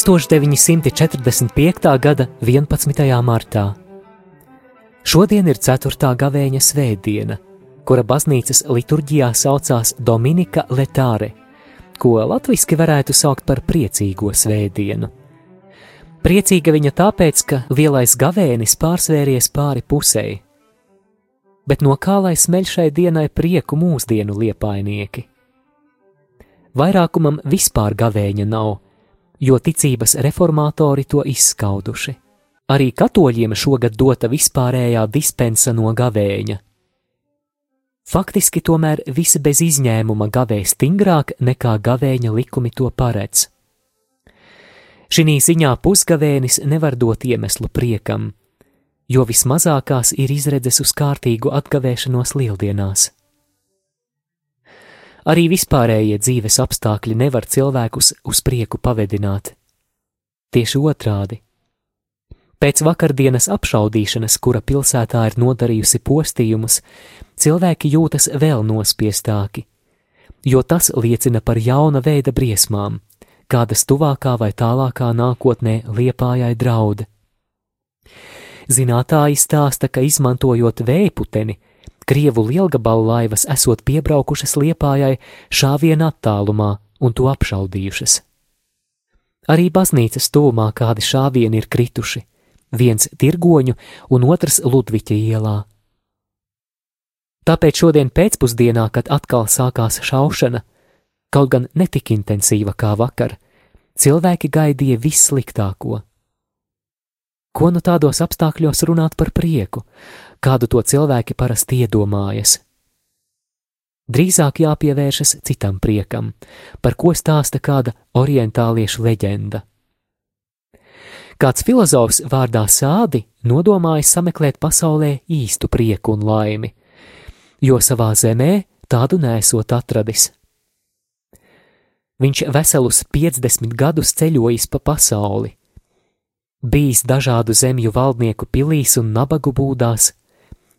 1945. gada 11. martā. Šodien ir 4. gavēņa svētdiena, kura baznīcas liturģijā saucās Dominika Letāre, ko latviešu varētu saukt par priecīgo svētdienu. Priecīga viņa tāpēc, ka lielais gavēnis pārsvēries pāri pusēji. Bet no kā lai smeļ šai dienai prieku mūsdienu liepainieki? Vairākumam vispār gavēņa nav, jo ticības reformatori to izskauduši. Arī katoļiem šogad dota vispārējā dispensa no gavēņa. Faktiski tomēr visi bez izņēmuma gavē stingrāk nekā gavēņa likumi to paredz. Šī ziņā pusgavēnis nevar dot iemeslu priekam, jo vismazākās ir izredzes uz kārtīgu atgavēšanos lieldienās. Arī vispārējie dzīves apstākļi nevar cilvēkus uz prieku pavedināt. Tieši otrādi. Pēc vakardienas apšaudīšanas, kura pilsētā ir nodarījusi postījumus, cilvēki jūtas vēl nospiestāki, jo tas liecina par jauna veida briesmām, kādas tuvākā vai tālākā nākotnē liepājai draud. Zinātāji stāsta, ka izmantojot vējputeni, Krievu lielgabalu laivas esot piebraukušas liepājai šāviena attālumā un to apšaudījušas. Arī baznīcas tuvumā kādi šāvieni ir krituši, viens tirgoņu un otrs Ludviķa ielā. Tāpēc šodien pēcpusdienā, kad atkal sākās šaušana, kaut gan netik intensīva kā vakar, cilvēki gaidīja vissliktāko. Ko nu tādos apstākļos runāt par prieku, kādu to cilvēki parasti iedomājas? Drīzāk jāpievēršas citam priekam, par ko stāsta kāda orientāliešu leģenda. Kāds filozofs vārdā Sādi nodomājis sameklēt pasaulē īstu prieku un laimi, jo savā zemē tādu nesot atradis. Viņš veselus 50 gadus ceļojis pa pasauli, bijis dažādu zemju valdnieku pilīs un nabagu būdās,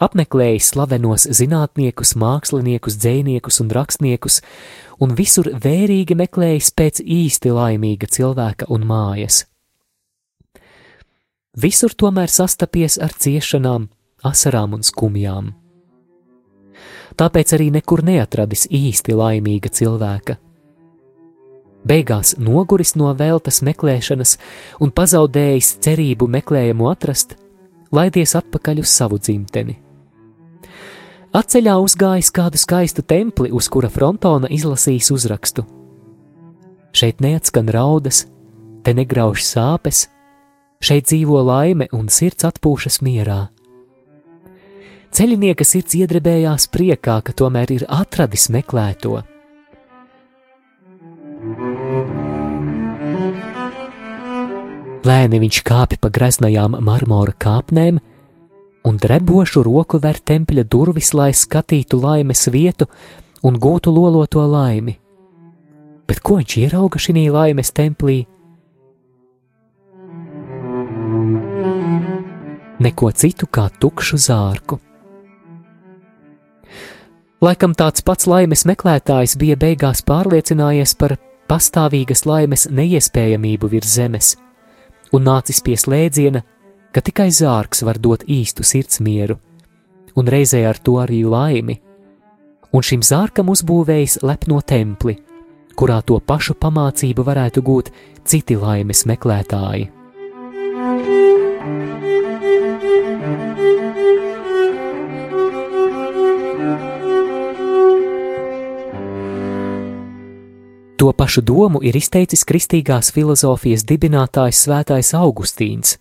apmeklējis slavenos zinātniekus, māksliniekus, dzēniekus un rakstniekus, un visur vērīgi meklējis pēc īsti laimīga cilvēka un mājas. Visur tomēr sastapies ar ciešanām, asarām un skumjām. Tāpēc arī nekur neatradis īsti laimīga cilvēka beigās noguris no veltes meklēšanas un pazaudējis cerību meklējumu atrast, laidies atpakaļ uz savu dzimteni. Atceļā uzgājis kādu skaistu templi, uz kura frontona izlasījis uzrakstu. Šeit neatskan raudas, te negrauž sāpes, šeit dzīvo laime un sirds atpūšas mierā. Ceļinieka sirds iedrebējās priekā, ka tomēr ir atradis meklēto Lēni viņš kāpa pa greznajām marmora kāpnēm, un drebošu roku ver tempļa durvis, lai skatītu laimes vietu un gūtu loloto laimi. Bet ko viņš ierauga šī laimes templī? Neko citu kā tukšu zārku. Laikam tāds pats laimes meklētājs bija beigās pārliecinājies par pastāvīgas laimes neiespējamību virs zemes un nācis pie slēdziena, ka tikai zārks var dot īstu sirdsmieru, un reizē ar to arī laimi, un šim zārkam uzbūvējis lepno templi, kurā to pašu pamācību varētu gūt citi laimes meklētāji. To pašu domu ir izteicis kristīgās filozofijas dibinātājs Svētais Augustīns,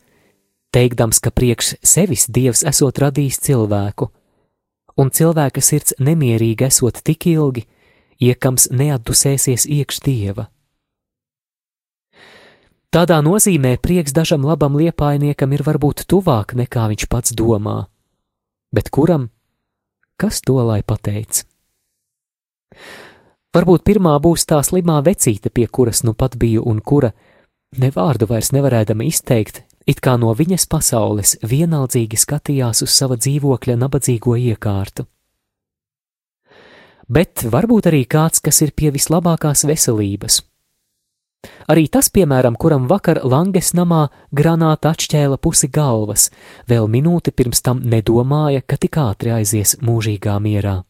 teikdams, ka priekš sevis Dievs esot radījis cilvēku, un cilvēka sirds nemierīgi esot tik ilgi, iekams neatdusēsies iekš Dieva. Tādā nozīmē prieks dažam labam liepainiekam ir varbūt tuvāk nekā viņš pats domā, bet kuram, kas to lai pateic? Varbūt pirmā būs tā slimā vecīte, pie kuras nu pat biju un kura, ne vārdu vairs nevarēdama izteikt, it kā no viņas pasaules vienaldzīgi skatījās uz sava dzīvokļa nabadzīgo iekārtu. Bet varbūt arī kāds, kas ir pie vislabākās veselības. Arī tas, piemēram, kuram vakar Langes namā granāta atšķēla pusi galvas, vēl minūti pirms tam nedomāja, ka tik ātri aizies mūžīgā mierā.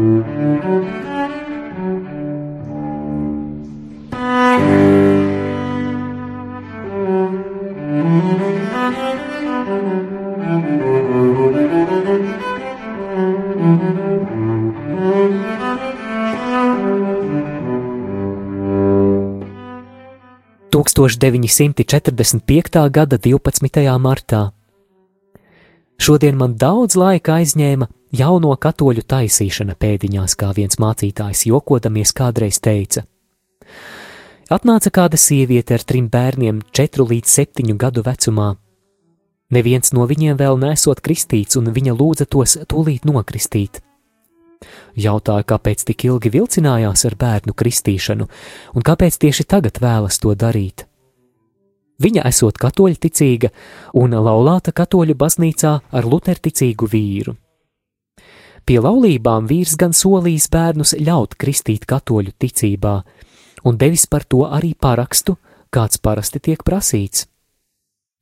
Tūkstoš deviņsimti četrdesmit piektā gada divpadsmitajā martā. Šodien man daudz laika aizņēma jauno katoļu taisīšana pēdiņās, kā viens mācītājs jokodamies kādreiz teica. Atnāca kāda sieviete ar trim bērniem, četru līdz septiņu gadu vecumā. Neviens no viņiem vēl nesot kristīts, un viņa lūdza tos tūlīt nokristīt. Jautāja, kāpēc tik ilgi vilcinājās ar bērnu kristīšanu, un kāpēc tieši tagad vēlas to darīt. Viņa esot katoļu ticīga un laulāta katoļu baznīcā ar luterticīgu vīru. Pie laulībām vīrs gan solījis bērnus ļaut kristīt katoļu ticībā, un devis par to arī parakstu, kāds parasti tiek prasīts.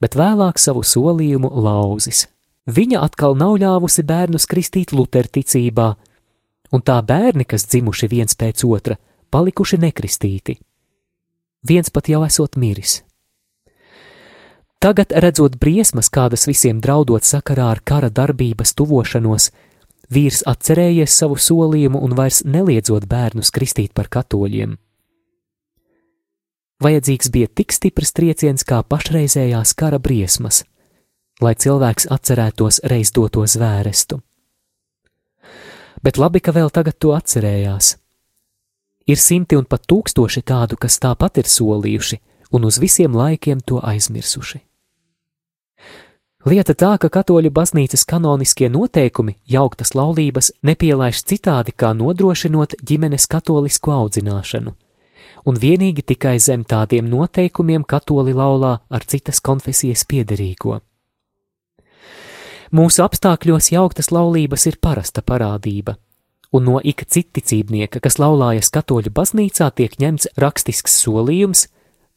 Bet vēlāk savu solījumu lauzis. Viņa atkal nav ļāvusi bērnus kristīt luterticībā, un tā bērni, kas dzimuši viens pēc otra, palikuši nekristīti. Viens pat jau esot miris. Tagad, redzot briesmas, kādas visiem draudot sakarā ar kara darbības tuvošanos, vīrs atcerējies savu solījumu un vairs neliedzot bērnus kristīt par katoļiem. Vajadzīgs bija tik stiprs trieciens kā pašreizējās kara briesmas, lai cilvēks atcerētos reiz doto zvērestu. Bet labi, ka vēl tagad to atcerējās. Ir simti un pat tūkstoši tādu, kas tāpat ir solījuši un uz visiem laikiem to aizmirsuši. Lieta tā, ka katoļu baznīcas kanoniskie noteikumi jauktas laulības nepielaiž citādi kā nodrošinot ģimenes katolisku audzināšanu, un vienīgi tikai zem tādiem noteikumiem katoli laulā ar citas konfesijas piederīgo. Mūsu apstākļos jauktas laulības ir parasta parādība, un no ik citicībnieka, kas laulājas katoļu baznīcā, tiek ņemts rakstisks solījums,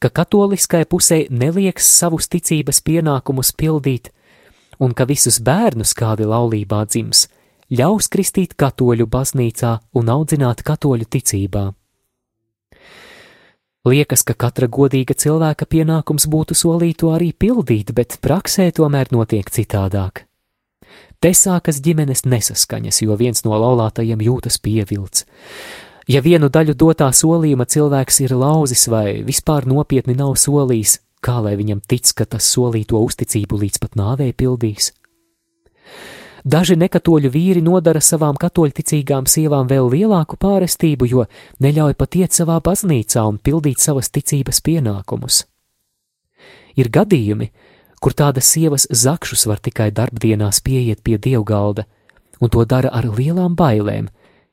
ka katoliskai pusē nelieks savus ticības pienākumus pildīt, un ka visus bērnus, kādi laulībā dzims, ļaus kristīt katoļu baznīcā un audzināt katoļu ticībā. Liekas, ka katra godīga cilvēka pienākums būtu solīt to arī pildīt, bet praksē tomēr notiek citādāk. Te sākas ģimenes nesaskaņas, jo viens no laulātajiem jūtas pievilts. Ja vienu daļu dotā solījuma cilvēks ir lauzis vai vispār nopietni nav solījis, kā lai viņam tic, ka tas solīto uzticību līdz pat nāvei pildīs? Daži nekatoļu vīri nodara savām katoļticīgām sievām vēl lielāku pārestību, jo neļauj pat iet savā baznīcā un pildīt savas ticības pienākumus. Ir gadījumi, kur tādas sievas zakšus var tikai darbdienās pieiet pie dievgalda, un to dara ar lielām bailēm,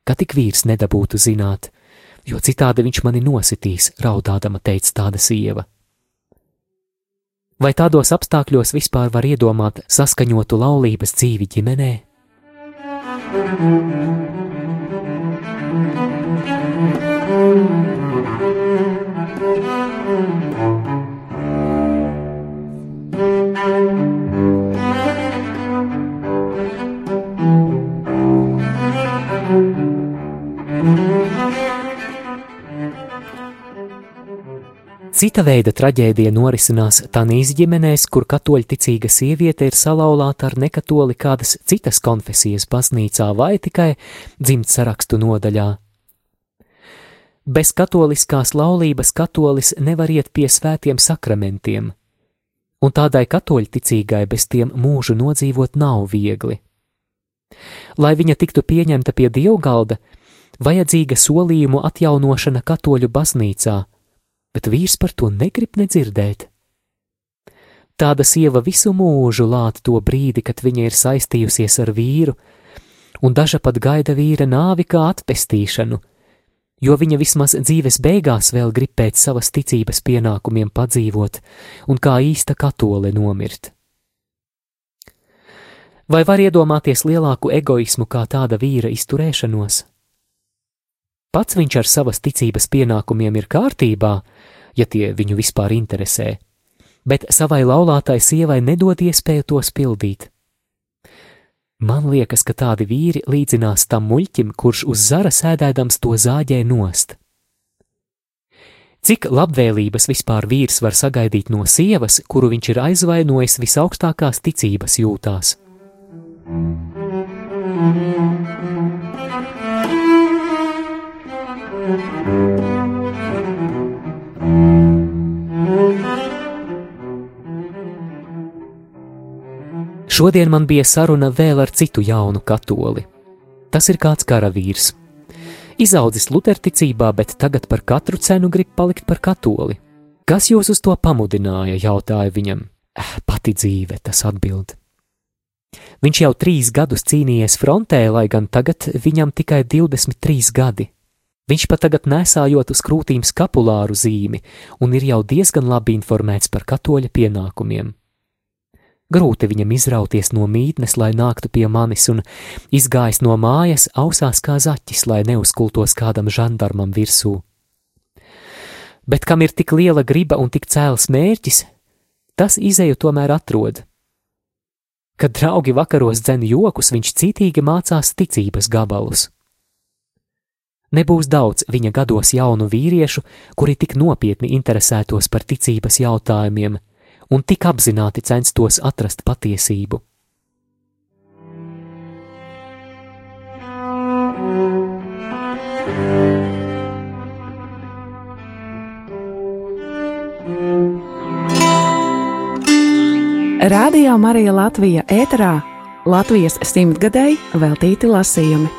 ka tik vīrs nedabūtu zināt, jo citādi viņš mani nositīs, raudādama teica tāda sieva. Vai tādos apstākļos vispār var iedomāt saskaņotu laulības dzīvi ģimenē? Cita veida traģēdija norisinās Tanīs ģimenēs, kur katoļticīga sieviete ir salauzāta ar nekatoli kādas citas konfesijas baznīcā vai tikai dzimts sarakstu nodaļā. Bez katoliskās laulības katolis nevar iet pie svētiem sakramentiem, un tādai katoļticīgai bez tiem mūžu nodzīvot nav viegli. Lai viņa tiktu pieņemta pie dievgalda, vajadzīga solījumu atjaunošana katoļu baznīcā, bet vīrs par to negrib nedzirdēt. Tāda sieva visu mūžu lāt to brīdi, kad viņa ir saistījusies ar vīru, un daža pat gaida vīra nāvi kā atpestīšanu, jo viņa vismaz dzīves beigās vēl grib pēc savas ticības pienākumiem padzīvot un kā īsta katole nomirt. Vai var iedomāties lielāku egoismu kā tāda vīra izturēšanos? Pats viņš ar savas ticības pienākumiem ir kārtībā, ja tie viņu vispār interesē, bet savai laulātai sievai nedod iespēju tos pildīt. Man liekas, ka tādi vīri līdzinās tam muļķim, kurš uz zara sēdēdams to zāģē nost. Cik labvēlības vispār vīrs var sagaidīt no sievas, kuru viņš ir aizvainojis visaugstākās ticības jūtās? Šodien man bija saruna vēl ar citu jaunu katoli. Tas ir kāds karavīrs. Izaudzis luterticībā, bet tagad par katru cenu grib palikt par katoli. Kas jūs uz to pamudināja? jautāja viņam. Eh, pati dzīve, tas atbild. Viņš jau trīs gadus cīnījies frontē, lai gan tagad viņam tikai 23 gadi. Viņš pat tagad nesājot uz krūtīm skapulāru zīmi un ir jau diezgan labi informēts par katoļa pienākumiem. Grūti viņam izrauties no mītnes, lai nāktu pie manis, un izgājis no mājas, ausās kā zaķis, lai neuzkultos kādam žandarmam virsū. Bet kam ir tik liela griba un tik cēls mērķis, tas izēju tomēr atrod. Kad draugi vakaros dzen jokus, viņš citīgi mācās ticības gabalus. Nebūs daudz viņa gados jaunu vīriešu, kuri tik nopietni interesētos par ticības jautājumiem, un tik apzināti censtos atrast patiesību. Radio Marija Latvija ēterā Latvijas simtgadēji veltīti lasījumi.